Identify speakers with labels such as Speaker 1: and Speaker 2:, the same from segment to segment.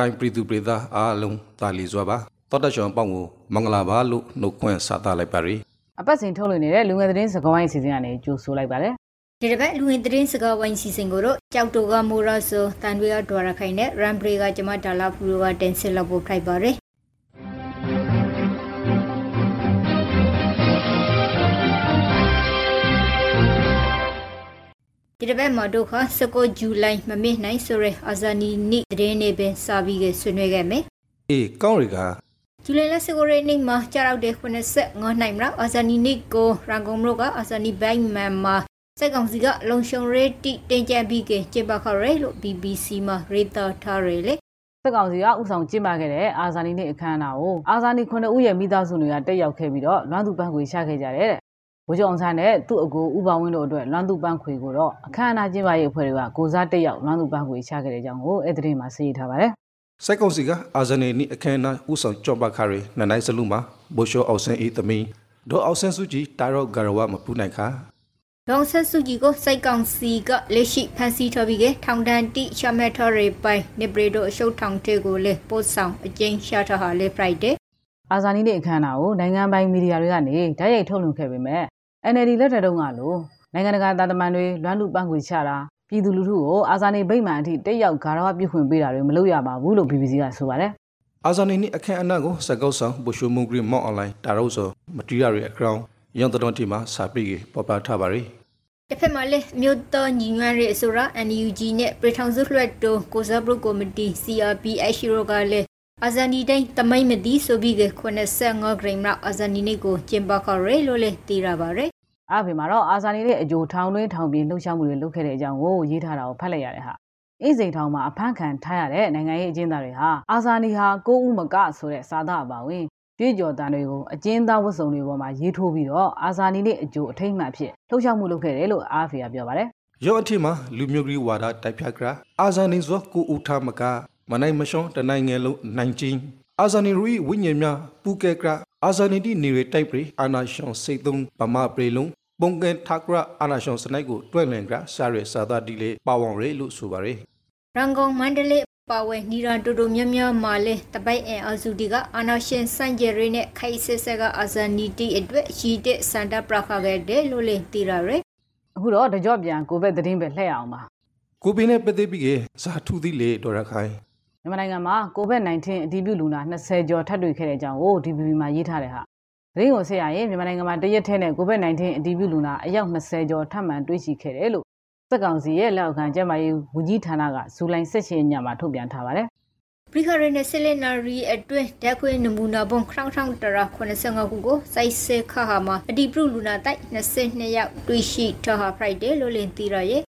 Speaker 1: ခိုင်ပြည်သူပြည်သားအားလုံးတာလီစွာပါတော်တရှောင်းပေါင်းကိုမင်္ဂလာပါလို့နှုတ်ခွန်းဆက်သလိုက်ပါရယ်
Speaker 2: အပတ်စဉ်ထုတ်လွှင့်နေတဲ့လူငယ်သတင်းစကားဝိုင်းအစီအစဉ်ကနေကြိုဆိုလိုက်ပါတယ်
Speaker 3: ဒီတစ်ပတ်လူဝင်သတင်းစကားဝိုင်းစီစဉ်ကိုတော့ကြောက်တိုကမိုရာဆိုတန်တွေကဒွာရခိုင်နဲ့ရမ်ဘရီကကျမဒါလာဖူရိုကတင်ဆက်လောက်ဖို့ဖိုက်ပါရယ် ဒီတစ်ပတ်မှာတို့ခ19ဇူလိုင်မမေ့နိုင်ဆိုရဲအာဇာနီနိသတင်းနေပင်စာပြီးကဆွေးနွေးခဲ့မယ်
Speaker 1: အေးကောင်းရီက
Speaker 3: ဇူလိုင်လ19ရက်နေ့မှာကြာရောက်တဲ့85နိုင်မလားအာဇာနီနိကိုရန်ကုန်မြို့ကအာဇာနီဘိုင်းမန်မှာစက်ကောင်စီကလုံရှုံရေးတိတင်ကြံပြီးကကျေပခရဲလို့ BBC မှာရေးသားထားရလေ
Speaker 2: စက်ကောင်စီကဥဆောင်ကျင်းပခဲ့တဲ့အာဇာနည်နေ့အခမ်းအနားကိုအာဇာနည်9ဦးရဲ့မိသားစုတွေကတက်ရောက်ခဲ့ပြီးတော့လွမ်းသူပန်းခွေရှာခဲ့ကြတယ်တဲ့ ဘိုးကျော်အောင်ဆန်းနဲ့သူ့အကိုဥပဝင်းတို့အတွက်လွမ်းသူပန်းခွေကိုတော့အခမ်းအနားကျင်းပရေးအဖွဲ့တွေကကိုစားတက်ရောက်လွမ်းသူပန်းခွေရှာခဲ့တဲ့အကြောင်းကိုအဲ့ဒီမှာသိရထားပါတယ်
Speaker 1: စိုက်ကောင်စီကအာဇာနေနိအခမ်းအနားဥဆောင်ကြော့ပါခါရီနနိုင်စလူမှာဘိုရှိုအောင်ဆန်းဤသမီးဒေါ်အောင်ဆန်းစုကြည်တာရော့ဂရဝမပူနိုင်ခါ
Speaker 3: ဒေါန်ဆက်စုကြည်ကိုစိုက်ကောင်စီကလက်ရှိဖန်စီထားပြီးကထောင်တန်းတိရှမက်ထော်ရေပိုင်နေပရီဒိုအရှုပ်ထောင်တေကိုလေပို့ဆောင်အကျဉ်းရှာထားဟာလေ Friday
Speaker 2: အာဇာနည်နေ့အခမ်းအနားကိုနိုင်ငံပိုင်မီဒီယာတွေကနေဓာတ်ရိုက်ထုတ်လွှင့်ခဲ့ပေမဲ့ NLD လက်ထက်တုန်းကလိုနိုင်ငံတကာသားသမန်တွေလွမ်းလူပန်းခွေချတာပြည်သူလူထုကိုအာဇာနည်ဗိမ္မာန်အထိတက်ရောက်ဂါရဝပြုခွင့်ပေးတာတွေမလုပ်ရပါဘူးလို့ BBC ကဆိုပါတယ်
Speaker 1: အာဇာနေနိအခမ်းအနားကိုစကောက်ဆောင်ဘိုရှိုမုန်ဂရီမော့အွန်လိုင်းတာရော့ဆိုမတီရီယာရီအကောင့်ရုံတော်တီမှာစာပေကြီးပေါ်ပါထားပါရယ်
Speaker 3: တစ်ဖက်မှာလည်းမြို့တော်ညီညွတ်ရေးအစိုးရ NUG နဲ့ပြည်ထောင်စုလွှတ်တော်ကိုစားပြုကော်မတီ CRPH ရောကလည်း အာဇာနီတိုင်းတမိုင်းမသိဆိုပြီးက85ဂရိမ်လောက်အာဇာနီနေ့ကိုကျင်းပခရဲလို့လည်းသိရပါတယ်။
Speaker 2: အားဖေမှာတော့အာဇာနည်ရဲ့အကြိုထောင်တွင်းထောင်ပြေလှုပ်ရှားမှုတွေလုပ်ခဲ့တဲ့အကြောင်းကိုရေးထားတာကိုဖတ်လိုက်ရတယ်ဟာ။အင်းစိန်ထောင်မှာအဖမ်းခံထားရတဲ့နိုင်ငံရေးအကျဉ်းသားတွေဟာအာဇာနည်ဟာကိုဦးမကဆိုတဲ့စာသားအပါဝင်ကြွေးကြော်တန်တွေကိုအကျဉ်းသားဝတ်စုံတွေပေါ်မှာရေးထိုးပြီးတော့အာဇာနည်ရဲ့အကြိုအထိတ်မှန်ဖြစ်လှုပ်ရှားမှုလုပ်ခဲ့တယ်လို့အားဖေကပြောပါတယ်။
Speaker 1: ရောအထီမှာလူမျိုးကြီးဝါဒတိုက်ဖြတ်ကရာအာဇာနေဇောကိုဦးထားမက မနိုင်မရှောင်းတနိုင်ငယ်လုံးနိုင်ချင်းအာဇာနေရူဝိညာဉ်များပူကဲကရာအာဇာနေတိနေရတိုက်ပရိအာနာရှောင်းစိတ်သုံးဗမာပရိလုံးပုံကဲထကရာအာနာရှောင်းစနိုက်ကိုတွဲ့လင်ကရာရှာရဲစာသာဒီလေပါဝောင်ရဲလို့ဆိုပါရယ်
Speaker 3: ရန်ကုန်မန္တလေးပါဝဲနီရန်တူတူမြမြမာလဲတပိုက်အင်အစုတီကအာနာရှင်စန့်ကျယ်ရင်းနဲ့ခိုက်စစ်ဆက်ကအာဇာနီတီအတွက်ရှိတဲ့စန္ဒပရခခဲ့တယ်လို့လည်းသိရရယ်
Speaker 2: အခုတော့တကြော့ပြန်ကိုဘက်သတင်းပဲလှည့်အောင်ပါ
Speaker 1: ကိုပင်းနဲ့ပသိပြီးကဇာထူသီလေဒေါ်ရခိုင်
Speaker 2: မြန်မာနိုင်ငံမှာကိုဗစ် -19 အတည်ပြုလူနာ20ကျော်ထပ်တွေ့ခဲ့တဲ့အကြောင်းကို DPP မှာရေးထားတယ်ဟာသတင်းကိုဆက်ရရင်မြန်မာနိုင်ငံမှာတရက်ထဲနဲ့ကိုဗစ် -19 အတည်ပြုလူနာအယောက်20ကျော်ထပ်မံတွေ့ရှိခဲ့တယ်လို့စက်ကောင်စီရဲ့လက်အောက်ခံကျန်းမာရေးဝန်ကြီးဌာနကဇူလိုင်16ရက်ညမှာထုတ်ပြန်ထားပါတယ်
Speaker 3: ပရိခရနဲ့ဆလနာရီအတွင်းဓာတ်ခွေနမူနာပုံခေါင်းထောင်းတရာ85ခုကိုစိုက်စေခါမှာအဒီပရုလူနာတိုက်22ယောက်တွေ့ရှိထားဟာ Friday လို့လင်းသိရရဲ့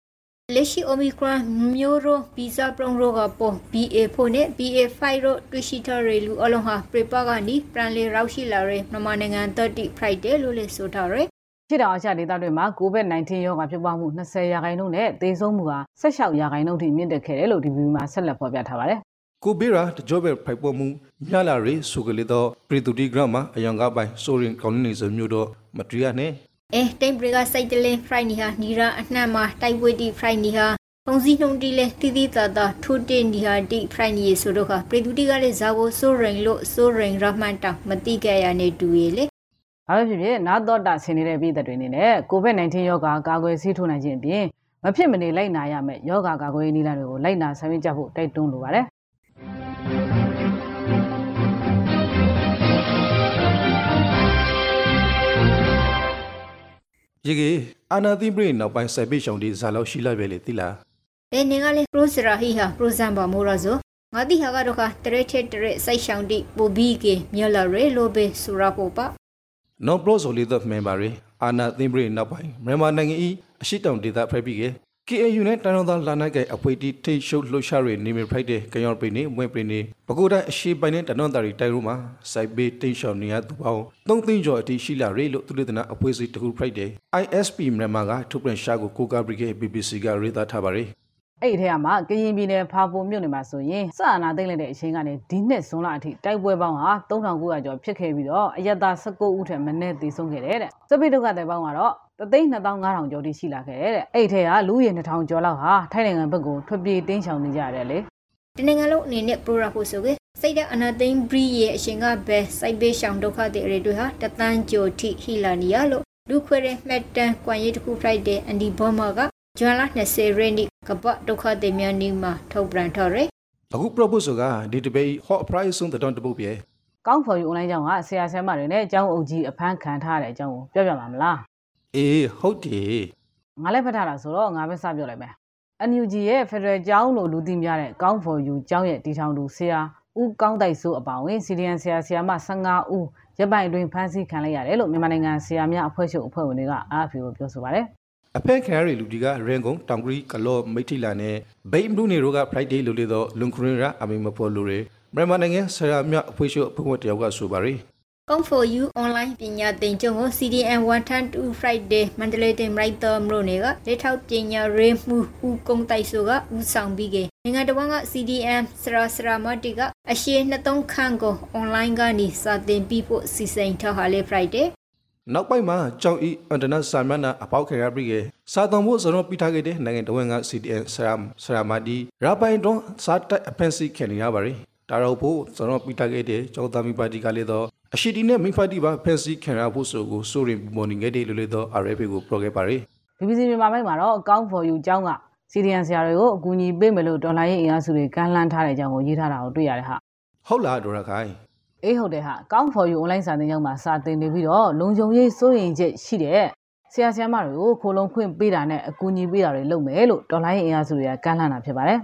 Speaker 3: လက်ရှိ Omicron မျိုးရိုဗီဇပရုံရိုကပေါ် BA4 နဲ့ BA5 တို့တွေ့ရှိထားရလူအလုံးဟာပရိပါကနေပြန်လေရောက်ရှိလာတဲ့မြန်မာနိုင်ငံ30 Friday လို့လည်းဆိုထားရယ်
Speaker 2: ခြေတော်အချဒေသတွေမှာကိုဗစ် -19 ရောဂါဖြစ်ပွားမှု20ရာခိုင်နှုန်းနဲ့သေဆုံးမှုဟာ16ရာခိုင်နှုန်းထိမြင့်တက်ခဲ့တယ်လို့ DPP မှာဆက်လက်ဖော်ပြထားပါတယ်
Speaker 1: ကိုဘေရာတကြောပဲဖိုက်ပေါ်မှုမြလာရေဆိုကလေးတော့ပရီတူတီဂရမ်မှာအယောင်ကပိုင်ဆိုရင်ကောင်းနေစမျိုးတော့မတရီယာနဲ့
Speaker 3: အဲတိမ်ပရီကစိုက်တလင်း Friday ဟာနီရာအနှံ့မှာတိုက်ပွဲတီ Friday ဟာပုံစည်းနှုံတီလဲတီတီတာတာထိုးတင်နီဟာတီ Friday ရေဆိုတော့ခပရီတူတီကလည်းဇာကိုဆိုရင်လို့ဆိုရင်ရမှန်တောင်မတိကြရနေတူရေလေ။
Speaker 2: ဘာပဲဖြစ်ဖြစ်နာတော့တာဆင်နေတဲ့ပြည်သက်တွေအနေနဲ့ကိုဗစ် -19 ရောဂါကာကွယ်ဆေးထိုးနိုင်ခြင်းအပြင်မဖြစ်မနေလိုက်နာရမယ့်ယောဂါကာကွယ်ရေးနည်းလမ်းတွေကိုလိုက်နာဆောင်ရွက်ကြဖို့တိုက်တွန်းလိုပါတယ်။
Speaker 1: ရေကြီးအာနာသိပရိနောက်ပိုင်းစိုက်ပိရှောင်းဒီဇာလောက်ရှိလိုက်ပဲလေတိလား
Speaker 3: ဘယ်နေကလဲပရိုစရာဟီဟာပရိုဇန်ဘာမိုရာဇိုငါတိဟာကတော့ခတရက်ချက်တရက်စိုက်ရှောင်းတိပိုဘီကေမြလာရဲလိုဘေဆူရာပိုပါ
Speaker 1: နော်ပရိုဆိုလီသက်မန်ပါရီအာနာသိပရိနောက်ပိုင်းမြန်မာနိုင်ငံဤအရှိတောင်ဒေသဖက်ပြီးက KAU နဲ့တန်တော်သားလာနိုင်ကအပွေတီထိတ်ရှုပ်လှုပ်ရှားရနေမြဖိုက်တဲ့ကယောပိနေမွဲပိနေပကိုတိုင်းအရှိပိုင်းနဲ့တန်တော်သားရီတိုင်ရိုးမှာစိုက်ဘေးတိတ်ရှောင်နေရသူပေါင်း၃သိန်းကျော်အထိရှိလာရေလို့သူတို့တနာအပွေစီတခုဖိုက်တဲ့ ISP မြန်မာကထုတ်ပြန်ရှာကိုကိုကာဘရီကေ BBC ကရေးသားထားပါရီ
Speaker 2: အဲ့ဒီထဲမှာကရင်ပြည်နယ်ဖာပုံမြို့နယ်မှာဆိုရင်စအာနာသိမ့်လိုက်တဲ့အချိန်ကနေဒီနှစ်ဇွန်လအထိတိုက်ပွဲပေါင်းဟာ3900ကျော်ဖြစ်ခဲ့ပြီးတော့အယက်သား19ဦးထက်မနည်းသေဆုံးခဲ့တယ်တဲ့စပိဒုက္ခတဲ့ပေါင်းကတော့ 32500ကျော်ထိရှိလာခဲ့တဲ့အဲ့ဒီထဲကလူဦးရေ2000ကျော်လောက်ဟာထိုင်းနိုင်ငံဘက်ကိုထွက်ပြေးတင်းရှောင်နေကြရတယ်လေ
Speaker 3: တနင်္ဂနွေလုံးအနေနဲ့ပရိုရာဖို့ဆိုကေစိတ်တဲ့အနာသိန်းဘရီရဲ့အရှင်ကဘဲစိုက်ဘေးရှောင်ဒုက္ခတွေအရေတွေဟာတသန်းကျော်ထိဟီလာနီယာလို့လူခွေတဲ့မှတ်တမ်းကွန်ရက်တစ်ခု Friday အန်ဒီဘောမာကဂျွန်လာ20ရက်နေ့ကပတ်ဒုက္ခတွေများနေမှာထုတ်ပြန်ထော်ရယ်
Speaker 1: အခု proposal ကဒီ debate hot price ဆုံးတဲ့တုပ်ပြဲ
Speaker 2: ကောင်းဖော်ယူ online ကျောင်းကဆရာဆရာမတွေနဲ့ကျောင်းအုပ်ကြီးအဖမ်းခံထားတဲ့အကြောင်းကိုပြောပြမှာမလား
Speaker 1: အေးဟုတ်တယ်
Speaker 2: ငါလည်းဖတ်ထားတာဆိုတော့ငါပဲစပြောလိုက်မယ် NUG ရဲ့ Federal ကျောင်းလို့လူသိများတဲ့ကောင်းဖော်ယူကျောင်းရဲ့တီထောင်သူဆရာဦးကောင်းတိုက်စိုးအပါအဝင် CDN ဆရာဆရာမ15ဦးရပ်ပိုင်အတွင်းဖမ်းဆီးခံလိုက်ရတယ်လို့မြန်မာနိုင်ငံဆရာများအဖွဲ့ချုပ်အဖွဲ့ဝင်တွေက RFA ကိုပြောဆိုပါတယ်
Speaker 1: အဖက်ခံရလူဒီကရန်ကုန်တောင်ကရီကလော့မိထီလာနဲ့ဘိတ်မလူနေတို့က Friday လို့လေတော့လွန်ခရင်ရာအမီမပေါ်လူတွေမြန်မာနိုင်ငံဆရာမြအဖွဲ့ချုပ်အဖွဲ့ဝင်တယောက်ကဆိုပါရီ
Speaker 3: Come for you online ပညာသင်ကျောင်းကို CDN 112 Friday မန္တလေးတင်ရိုက်တာမလို့နေကလက်ထောက်ပညာရေးမှုဦးကုန်းတိုက်ဆိုကဦးဆောင်ပြီးကနိုင်ငံတော်က CDM စရာစရာမတီကအရှိ23ခန်းကို online ကနေစာသင်ပြီးဖို့စီစဉ်ထားဟာလေ Friday
Speaker 1: နောက်ပိုင်းမှာကြောင်ဤအန်တနတ်ဆာမနာအပေါက်ခေရပြီကစာတော်မှုစရောပိထားခဲ့တဲ့နိုင်ငံတော်က CDN ဆရာဆရာမဒီရာပိုင်တွန်းစာတက်အဖန်စီခင်နေရပါရီ ဒါတော့ဖို့စရောပိထားခဲ့တဲ့ကျောင်းသားမိပါတီကလည်းတော့အရှိတီနဲ့မိဖာတီပါဖန်စီခင်ရဖို့ဆိုကိုစိုးရင်မော်နင်ခဲ့တယ်လို့လေတော့ RFA ကိုပြောခဲ့ပါရီ
Speaker 2: BBC မြန်မာပိုင်းမှာတော့ကောင်းဖော်ယူကျောင်းက CDN ဆရာတွေကိုအကူအညီပေးမယ်လို့ဒေါ်လာရေးအင်အားစုတွေကမ်းလှမ်းထားတဲ့အကြောင်းကိုရေးထားတာကိုတွေ့ရတယ်ဟာ
Speaker 1: ဟုတ်လားဒေါ်ရခိုင်
Speaker 2: အေးဟုတ်တယ်ဟာကောင်းဖော်ယူ online စာသင်ကျောင်းမှာစာသင်နေပြီးတော့လုံခြုံရေးစိုးရိမ်ချက်ရှိတဲ့ဆရာဆရာမတွေကိုခိုးလုံခွင့်ပေးတာနဲ့အကူအညီပေးတာတွေလုပ်မယ်လို့ဒေါ်လာရေးအင်အားစုတွေကကမ်းလှမ်းတာဖြစ်ပါတယ်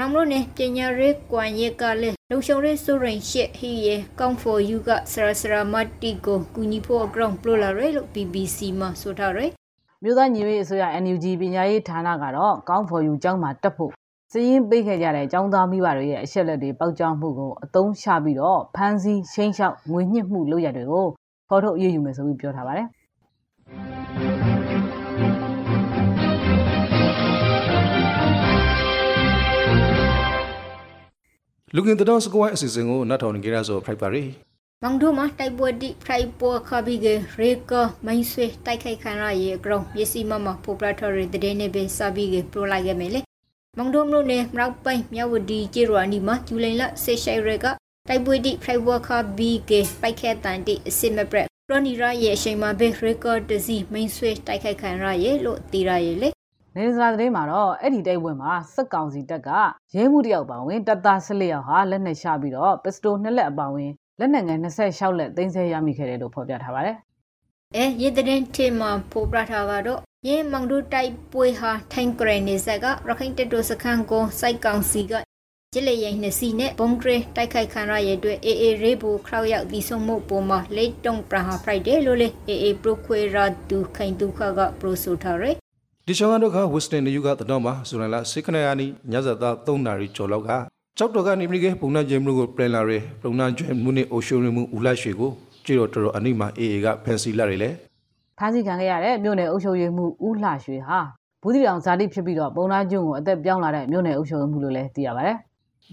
Speaker 3: နမလို့နေပညာရေးကွန်ရက်ကလည်းလုံရှုံရေးစိုးရင်ရှစ်ဟီရဲ့ Come for you ကစရာစရာမတီကိုကူညီဖို့ ground ပလိုလာရဲလို့ BBC မှာဆိုထားရဲ
Speaker 2: မြို့သားညီရေးအစိုးရ NUG ပညာရေးဌာနကတော့ကောင်းဖော်ယူကျောင်းမှာတက်ဖို့စည်ရင်ပေးခဲ့ကြတဲ့ကျောင်းသားမိဘတွေရဲ့အချက်လက်တွေပေါက်ကြားမှုကိုအသုံးချပြီးတော့ဖမ်းဆီးချင်းချောက်ငွေညှစ်မှုလုပ်ရတွေကိုဖော်ထုတ်အရေးယူမယ်ဆိုပြီးပြောထားပါတယ်
Speaker 1: လူကင်တော်စကွိုင်းအစီအစဉ်ကိုနတ်ထောင်နေကြရဆိုဖိုက်ပါရီ
Speaker 3: မောင်တို့မှာတိုက်ပွဲတိဖရိုက်ပေါ်ခဘီကရေကမိုင်းဆွေတိုက်ခိုက်ခံရရဲ့ ground ပစ္စည်းမမပိုပလာထော်ရတဲ့တဲ့နေပဲစဘီကပရိုလိုက်ခဲ့မယ်လေမောင်တို့မလို့နေမရောက်ပိုင်မြဝတီကျေရဝနီမှာဂျူလိုင်လဆေရှိုင်ရကတိုက်ပွဲတိဖရိုက်ပေါ်ခဘီကပိုက်ခဲတန်တိအစစ်မပရက်ရနီရရဲ့အချိန်မှာပဲရေကတစီမိုင်းဆွေတိုက်ခိုက်ခံရရဲ့လို့သိရရဲ့လေ
Speaker 2: နေစရာသတင်းမှာတော့အဲ့ဒီတိုက်ပွဲမှာစက်ကောင်စီတပ်ကရဲမှုတယောက်ပါဝင်တပ်သား14ယောက်ဟာလက်နက်ချပြီးတော့ပစ္စတိုနှစ်လက်အပါဝင်လက်နက်ငယ်26လက်သိမ်းဆည်းရမိခဲ့တယ်လို့ဖော်ပြထားပါတယ်
Speaker 3: အဲရေတဲ့တေမှာပိုပလာထာကတော့ရေမောင်တို့တိုက်ပွဲဟာထိုင်ဂရနေဆက်ကရခိုင်တပ်တို့စခန်းကိုစိုက်ကောင်စီကကျလေရင်နှစ်စီနဲ့ဘုံဂရတိုက်ခိုက်ခံရရဲ့အတွက်အေအေရေးဘူခရောက်ရောက်ဒီဆုံးမှုပုံမှာလေတုံပရာဟာဖရိုက်တယ်လို့လေအေအေပရိုခွေရာတူခိုင်တူခကပရိုဆိုထားရဲ
Speaker 1: ဒီချောင်းကတော့ကဝက်စတန်နယူကတတော်မှာဇူလိုင်လ6ခရက်နေ့ညဇာတာ3နာရီကျော်လောက်ကကြောက်တော်ကနေပြည်ကပုံနာကျင်းမှုကိုပြန်လာရဲပုံနာကျင်းမှုနဲ့အိုရှိုရမှုဦးလရွှေကိုကြည့်တော့တော်တော်အနိမအေအေကဖန်စီလာတယ်လေ
Speaker 2: ဖမ်းဆီးခံခဲ့ရတဲ့မြို့နယ်အုပ်ချုပ်ရေးမှူးဦးလှရွှေဟာဘူးတီတောင်ဇာတိဖြစ်ပြီးတော့ပုံနာကျွန်းကိုအသက်ပြောင်းလာတဲ့မြို့နယ်အုပ်ချုပ်ရေးမှူးလို့လည်းသိရပါတယ်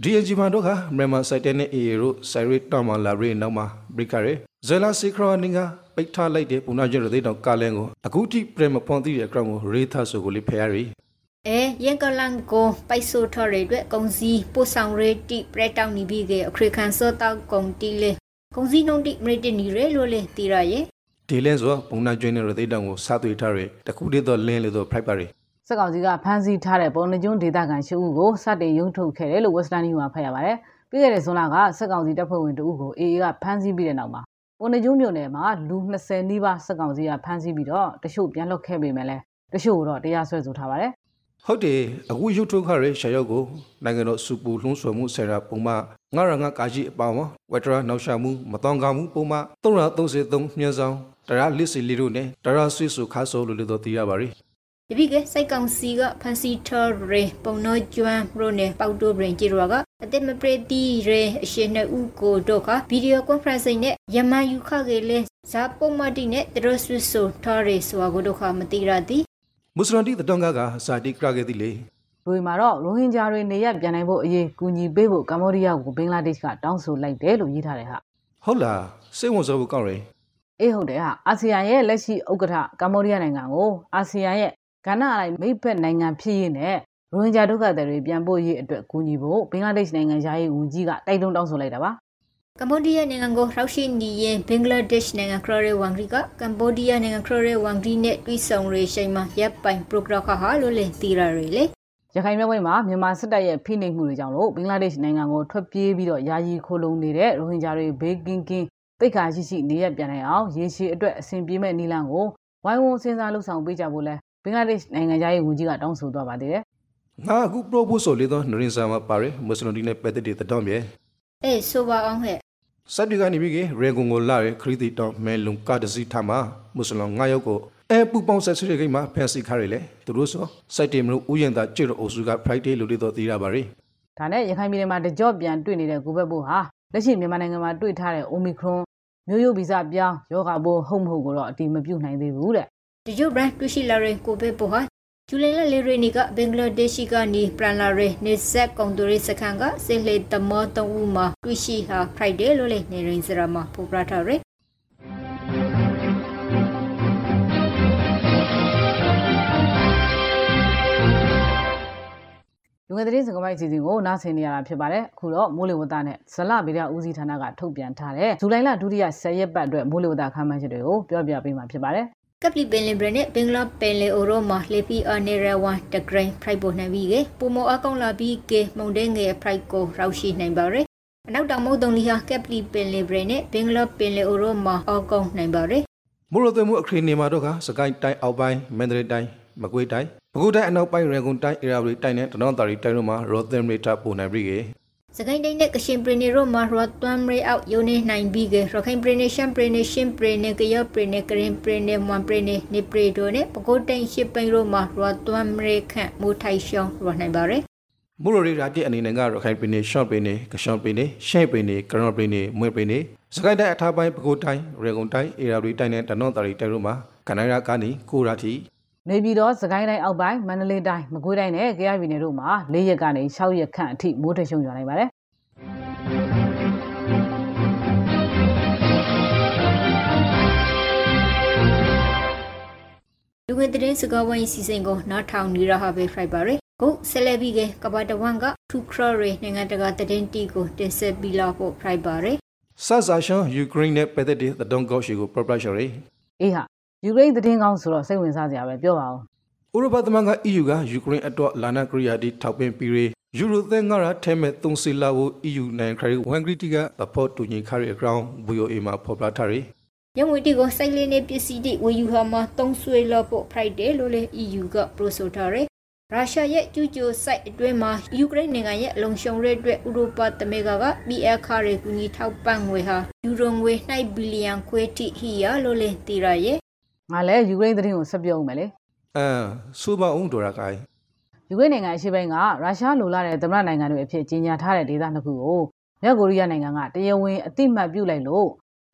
Speaker 1: DNG မှာတော့ကမြန်မာစိုက်တဲ့နဲ့ AA တို့စိုက်ရတောင်မှာလာရဲနောက်မှာဘရိကရဲ ဇယ်လာစီခရနင်းကပိတ်ထားလိုက်တဲ့ပုံနာကျင်းရသေးတောင်ကားလန်းကိုအခုထိပြန်မဖွန်သိတဲ့အကောင်ကိုရေးထားဆိုကိုလေးဖယ်ရရီ
Speaker 3: အဲရင်ကလန်ကိုပိုက်ဆိုထော်ရတဲ့ကုံစီပို့ဆောင်ရတိပရက်တောင်နီဘီကအခရခန်စောတောက်ကုံတီလေကုံစီနှုံတိမရတနီရဲလို့လေတီရရဲ့
Speaker 1: ဒီလင်းဆိုပုံနာကျင်းရသေးတောင်ကိုစားသွေးထားရဲတခုတည်းတော့လင်းလေတော့ဖိုက်ပါရီ
Speaker 2: စက်ကောင်စီကဖမ်းဆီးထားတဲ့ပုံနှကျွန်းဒေသခံရှိဦးကိုစတင်ရုံထုတ်ခဲ့တယ်လို့ Western News မှာဖတ်ရပါတယ်ပြီးခဲ့တဲ့ဇွန်လကစက်ကောင်စီတပ်ဖွဲ့ဝင်တဦးကို AA ကဖမ်းဆီးပြီးတဲ့နောက်မှာ ပုံနှကျွန်းမြို့နယ်မှာလူ20နီးပါးစက်ကောင်စီကဖမ်းဆီးပြီးတော့တချို့ပြန်လွတ်ခဲ့ပေမဲ့လည်းတချို့တော့တရားစွဲဆိုထားပါတယ်
Speaker 1: ဟုတ်တယ်အခုရုပ်ထုတ်ခရဲရှာရောက်ကိုနိုင်ငံတော်စူပူလှုံ့ဆော်မှုဆရာပုံမှငါရငါကာကြီးအပေါင်းဝက်တရာနောက်ရှာမှုမတောင်းကမှုပုံမှ333မြန်းဆောင်တရာလစ်စီလီတို့နဲ့တရာဆွေဆူခါဆိုလို့လို့တော့သိရပါရီ
Speaker 3: တပိကစိုက်ကောင်စီကဖန်စီထော်ရေပုံနောကျွမ်းရိုနေပေါတိုဘရင်ဂျီရောကအတိမပရတီရေအရှင်နှစ်ဦးကိုတော့ကဗီဒီယိုကွန်ဖရင့်စိနဲ့ယမန်ယူခကေလေဇာပုံမတီနဲ့တရဆွစ်ဆိုထော်ရေဆိုကိုတော့ခမတိရသည်
Speaker 1: မွတ်စလန်တီတတောင်ကကဇာတိကရခဲ့သည်လေ
Speaker 2: လူတွေမှာတော့ရိုဟင်ဂျာတွေနေရပြန်နိုင်ဖို့အရေးကူညီပေးဖို့ကမ္ဘောဒီးယားကိုဘင်္ဂလားဒေ့ရှ်ကတောင်းဆိုလိုက်တယ်လို့ရေးထားတယ်ဟာ
Speaker 1: ဟုတ်လားစိတ်ဝင်စားဖို့ကောင်းတယ်
Speaker 2: အေးဟုတ်တယ်ဟာအာဆီယံရဲ့လက်ရှိဥက္ကဋ္ဌကမ္ဘောဒီးယားနိုင်ငံကိုအာဆီယံရဲ့ ကဏ္ဍအလိုက်မိတ်ဖက်နိုင်ငံဖြစ်ရင်းနဲ့ရိုရိုဟင်ဂျာဒုက္ခသည်တွေပြန်ပို့ရေးအတွက်ကူညီဖို့ဘင်္ဂလားဒေ့ရှ်နိုင်ငံယာယီဝန်ကြီးကတိုက်တွန်းတောင်းဆိုလိုက်တာပါ
Speaker 3: ကမ္ဘောဒီးယားနိုင်ငံကိုရောက်ရှိနေရင်ဘင်္ဂလားဒေ့ရှ်နိုင်ငံခရရဲဝမ်ဂရီကကမ္ဘောဒီးယားနိုင်ငံခရရဲဝမ်ဂရီနဲ့တွိဆုံရေရှိန်မှာရပ်ပိုင်ပရိုဂရမ်ခါဟာလို့လင်တီရာရီလေ
Speaker 2: ရခိုင်မြောက်ပိုင်းမှာမြန်မာစစ်တပ်ရဲ့ဖိနှိပ်မှုတွေကြောင့်လို့ဘင်္ဂလားဒေ့ရှ်နိုင်ငံကိုထွက်ပြေးပြီးတော့ယာယီခိုလုံနေတဲ့ရိုဟင်ဂျာတွေဘေးကင်းကင်းတိတ်ခါရှိရှိနေရပြန်နိုင်အောင်ရေရှည်အတွက်အဆင်ပြေမဲ့နည်းလမ်းကိုဝိုင်းဝန်းစဉ်းစားလှုပ်ဆောင်ပေးကြဖို့လဲ ဘင်္ဂလားဒေ့ရှ်နိုင်ငံသားရေးဝန်ကြီးကတောင်းဆိုသွားပါသေးတယ်။
Speaker 1: ငါအခု proposal လေးတော့နရင်ဆာမှာပါရမွတ်စလင်တွေနဲ့ပတ်သက်တဲ့တောင်းမြေ။
Speaker 3: အေးဆိုပါအောင်ဟဲ့။
Speaker 1: စက်တီကနေပြီးကရေကွန်ကိုလာရခရီးတီတောင်းမဲလုံကတစီထားမှာမွတ်စလင်9ယောက်ကိုအဲပူပေါင်းဆက်ဆွေးကိမှာဖန်စီခါရလေသူတို့ဆိုစိုက်တေမလို့ဥယျာဉ်သာကျွတ်အုပ်စုက Friday လို့လေးတော့သိရပါရီ
Speaker 2: ဒါနဲ့ရခိုင်ပြည်နယ်မှာတကြော့ပြန်တွေ့နေတဲ့ကိုဘက်ဘို့ဟာလက်ရှိမြန်မာနိုင်ငံမှာတွေ့ထားတဲ့ Omicron မျိုးရိုးဗီဇပြောင်းယောဂဘိုးဟုတ်မဟုတ်ကိုတော့အတိမပြုတ်နိုင်သေးဘူးတဲ့
Speaker 3: တကြော့ဘရန်တွေ့ရှိလာတဲ့ကိုဘက်ဘို့ဟာဂျူလိုင်လလေရီနီကဘင်္ဂလားဒေ့ရှ်ကနေပရန်လာရဲနေဆက်ကောင်တိုရီစခန်ကစေလေတမောတုံးဦးမှာတွေ့ရှိဟာ Friday လို့လေနေရင်စရာမှာပူပရထားရဲ
Speaker 2: လူငယ်သတင်းစကားပိုက်စီစဉ်ကိုနားဆင်နေရတာဖြစ်ပါတယ်အခုတော့မိုးလေဝသနဲ့ဇလဗေဒဦးစီးဌာနကထုတ်ပြန်ထားတဲ့ဇူလိုင်လဒုတိယ10ရက်ပတ်အတွက်မိုးလေဝသခန့်မှန်းချက်တွေကိုပြောပြပေးမှာဖြစ်ပါတယ်
Speaker 3: ကပလီပင်လင်ဘရနဲ့ဘင်္ဂလားပင်လေအိုရိုမှာလေပီအာနေရဝမ်တဂရိန်ဖရိုက်ပေါ်နိုင်ပြီးကပုံမအကောင်လာပြီးကမုန်တဲ့ငယ်ဖရိုက်ကိုရောက်ရှိနိုင်ပါရယ်အနောက်တောင်မုတ်တုံလီဟာကပလီပင်လေဘရနဲ့ဘင်္ဂလားပင်လေအိုရိုမှာအကောင်နိုင်ပါရယ်
Speaker 1: မိုးရသွေးမှုအခရီးနေမှာတော့ကစကိုင်းတိုင်းအောက်ပိုင်းမန္တလေးတိုင်းမကွေးတိုင်းပဲခူးတိုင်းအနောက်ပိုင်းရေကုန်တိုင်းအေရာဝတီတိုင်းနဲ့တနောင်းတာရီတိုင်းတို့မှာရောသင်ရီတာပုံနိုင်ပြီးက
Speaker 3: စကိုင်းတိုင်းနဲ့ကရှင်ပရနေရောမှာရော့တွမ်ရေအောက်ယိုနေနိုင်ပြီးကရခိုင်ပရနေရှမ်ပရနေရှင်ပရနေကရပရနေကရင်ပရနေမွန်ပရနေနေပရီဒိုနဲ့ပကိုတိုင်းရှိပိန်ရောမှာရော့တွမ်ရေခန့်မူထိုင်ရှောင်းရောနိုင်ပါရယ်
Speaker 1: မူရိုရီရာတိအနေနဲ့ကရခိုင်ပင်နေရှော့ပင်နေကရှော့ပင်နေရှဲ့ပင်နေကရော့ပင်နေမွေပင်နေစကိုင်းတိုင်းအထားပိုင်းပကိုတိုင်းရေကုန်တိုင်းအေရာဝတီတိုင်းနဲ့တနောတာရီတိုင်းတို့မှာကနိုင်းရာကနေကိုရာတီ
Speaker 2: နေပြည်တော်စကိုင်းတိုင်းအောက်ပိုင်းမန္တလေးတိုင်းမကွေးတိုင်းနဲ့ကြရပြည်နယ်တို့မှာ၄ရက်ကနေ၆ရက်ခန့်အထိမိုးထရှုံရွာနိုင်ပါတယ်
Speaker 3: လူငယ်သတင်းစကားဝိုင်းစီစဉ်ကိုနားထောင်နေရဟာပဲဖိုက်ပါရယ်ကိုဆယ်လက်ပြီးကကဘာတဝန်ကထူခရရေနိုင်ငံတကာသတင်းတီကိုတင်ဆက်ပြီးလာဖို့ဖိုက်ပါရယ်
Speaker 1: ဆာဇာရှန်ယူကရိန်းနဲ့ပတ်သက်တဲ့သတင်းကောက်ရှိကို proprietary
Speaker 2: အေးဟာ ယူကရိန်းသတင်းကောင်းဆိုတော့စိတ်ဝင်စားစရာပဲပြောပါဦး
Speaker 1: ဥရောပသမဂ္ဂ EU ကယူကရိန်းအတွက်လာနာကရိယာတီထောက်ပံ့ပြီးရေယူရိုသဲငါရထဲမဲ့သုံးစီလာကို EU နိုင်ငံခရီးဝန်ဂရီတီကသဖို့တူညီခရီးအကောင်ဘူယိုအေမှာဖော်ပြထားရ
Speaker 3: ရငွေတီကိုစိုက်လေးနေပစ္စည်းတွေဝယ်ယူဟာမှာတုံးဆွေလို့ဖို့ Friday လို့လေ EU က pro ဆိုထားရရုရှားရဲ့ကျူးကျော်စိုက်အတွင်းမှာယူကရိန်းနိုင်ငံရဲ့လုံခြုံရေးအတွက်ဥရောပသမဂ္ဂက BL ခါရီကူညီထောက်ပံ့ငွေဟာယူရိုငွေ2ဘီလီယံခွဲထိဟီယာလို့လေတည်ရရဲ့
Speaker 2: ငါလည်းယူကရိန်းသတင်းကိုဆက်ပြောဦးမယ်လေ
Speaker 1: အဲစူပါအောင်ဒေါ်ရာကိုင်
Speaker 2: ယူကရိန်းနိုင်ငံအရှေ့ပိုင်းကရုရှားလိုလာတဲ့သမ္မတနိုင်ငံတွေအဖြစ်ကြီးညာထားတဲ့ဒေသနှစ်ခုကိုမြောက်ကိုရီးယားနိုင်ငံကတရားဝင်အတိမတ်ပြုလိုက်လို့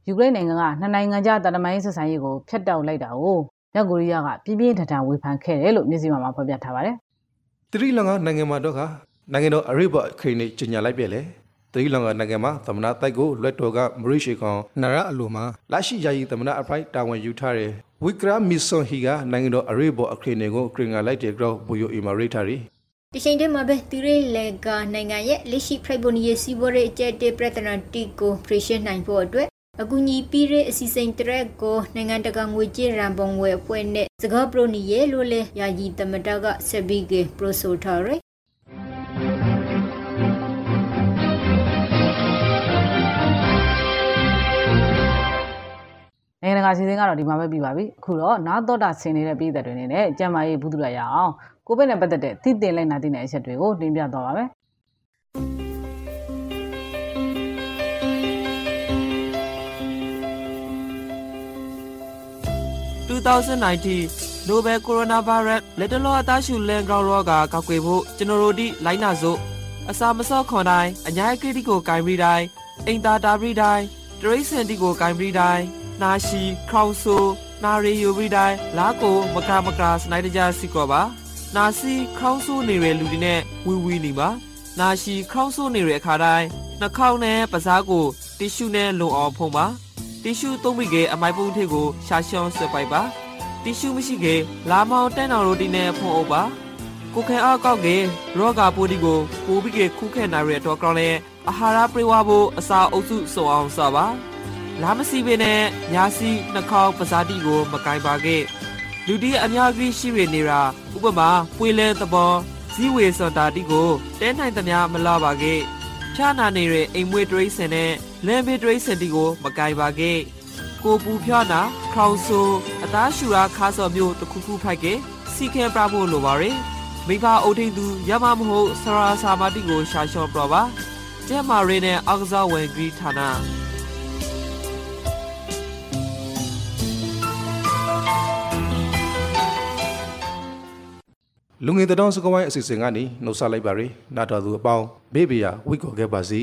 Speaker 2: ယူကရိန်းနိုင်ငံကနှစ်နိုင်ငံကြားတန်တမိုင်းဆက်ဆံရေးကိုဖျက်တောက်လိုက်တာကိုမြောက်ကိုရီးယားကပြင်းပြင်းထန်ထန်ဝေဖန်ခဲ့တယ်လို့မျက်စိမှောက်ဖော်ပြထားပါတယ်။
Speaker 1: တရီလင်္ကာနိုင်ငံမှာတော့ကနိုင်ငံတော်အရိဘအခရိနေကြီးညာလိုက်ပြလေ။တရီလင်္ကာနိုင်ငံမှာသမနာတိုက်ကိုလွတ်တော်ကမရိရှိကောင်နရအလိုမှာလရှိယာယီသမနာအဖိုက်တာဝန်ယူထားတဲ့ ဝီကရာမီဆွန်ဟီကနိုင်ငံတော်အရိဘအခရိနေကိုကရင်ငါလိုက်တဲ့ကြောဘူယိုအီမာရိတာရီ
Speaker 3: ဒီချိန်တည်းမှာပဲတီရေလေကနိုင်ငံရဲ့လက်ရှိဖရိုက်ဘိုနီယေစီဘောရဲ့အကျက်တေပြဿနာတီကိုဖရရှင်းနိုင်ဖို့အတွက်အကူအညီပေးတဲ့အစီအစဉ်တရက်ကိုနိုင်ငံတကာငွေကြေးရန်ပုံငွေအဖွဲ့နဲ့စကားပရိုနီရဲ့လို့လဲယာယီတမတကဆက်ပြီးကပရိုဆိုထားရယ်
Speaker 2: နိုင်ငံတကာစီစဉ်ကတော့ဒီမှာပဲပြီးပါပြီအခုတော့နားတော့တာဆင်နေတဲ့ပြည်သက်တွေနေနဲ့ကျမ်းမာရေးဘူးသူရရအောင်ကိုဗစ်နဲ့ပတ်သက်တဲ့သိတင်လိုက်နာသိတဲ့အချက်တွေကိုတင်ပြသွားပါမယ်
Speaker 4: 2019 Nobel Coronavirus လက်တလောအသားရှူလန်ဂရောင်းရောဂါကောက်ွယ်ဖို့ကျွန်တော်တို့ဒီလိုင်းနာစို့အစာမစော့ခွန်တိုင်းအညာကတိကိုဂိုင်းပြီးတိုင်းအိမ်သာတာပြီးတိုင်းတရိစင်တီကိုဂိုင်းပြီးတိုင်း နာရှိခေါဆူနာရီယူပြီးတိုင်းလာကိုမကမကစနိုက်တကြစီကောပါနာစီခေါဆူနေတဲ့လူတွေနဲ့ဝီဝီနေပါနာရှိခေါဆူနေတဲ့အခါတိုင်းနှာခေါင်းနဲ့ပါးစားကိုတီရှူနဲ့လုံအောင်ဖုံးပါတီရှူသုံးပြီးကအမိုက်ပုံးထိပ်ကိုရှာရှောင်းဆွဲပိုက်ပါတီရှူမရှိကေလာမောင်တန်းတော်ရိုတီနဲ့ဖုံးအုပ်ပါကိုခဲအားကောက်ကေရောဂါပိုးဒီကိုပိုးပြီးကေခုခဲနိုင်ရတော့ကောင်းလဲအာဟာရပြေဝဖို့အစာအုပ်စုစုံအောင်စပါ လာမစီပင်နဲ့ညာစီနှာခေါင်းပဇာတိကို မကင်ပါခဲ့လူဒီအများကြီးရှိရနေတာဥပမာပွေလဲသဘောဇီဝေစွန်တာတိကိုတဲနိုင်သမျှမလာပါခဲ့ဖြာနာနေတဲ့အိမ်မွေးတရိစင်နဲ့လမ်းဘေးတရိစင်တီကို မကင်ပါခဲ့ကိုပူဖြာနာခေါင်ဆူအသားရှူရာခါစော်မျိုးတစ်ခုခုဖိုက်ကေစီခဲပြဖို့လိုပါရယ်မိဘအုပ်ထိန်သူရမမဟုတ်ဆရာစာမတိကိုရှာလျှော့ပြပါကျဲမာရီနဲ့အောက်ကစားဝင်ဂရီဌာန
Speaker 1: လူငယ်တောင်စကဝိုင်းအစီအစဉ်ကနေနှုတ်ဆက်လိုက်ပါရယ်နာတော်သူအပေါင်းဘေးဘီယာဝိကောခဲ့ပါစီ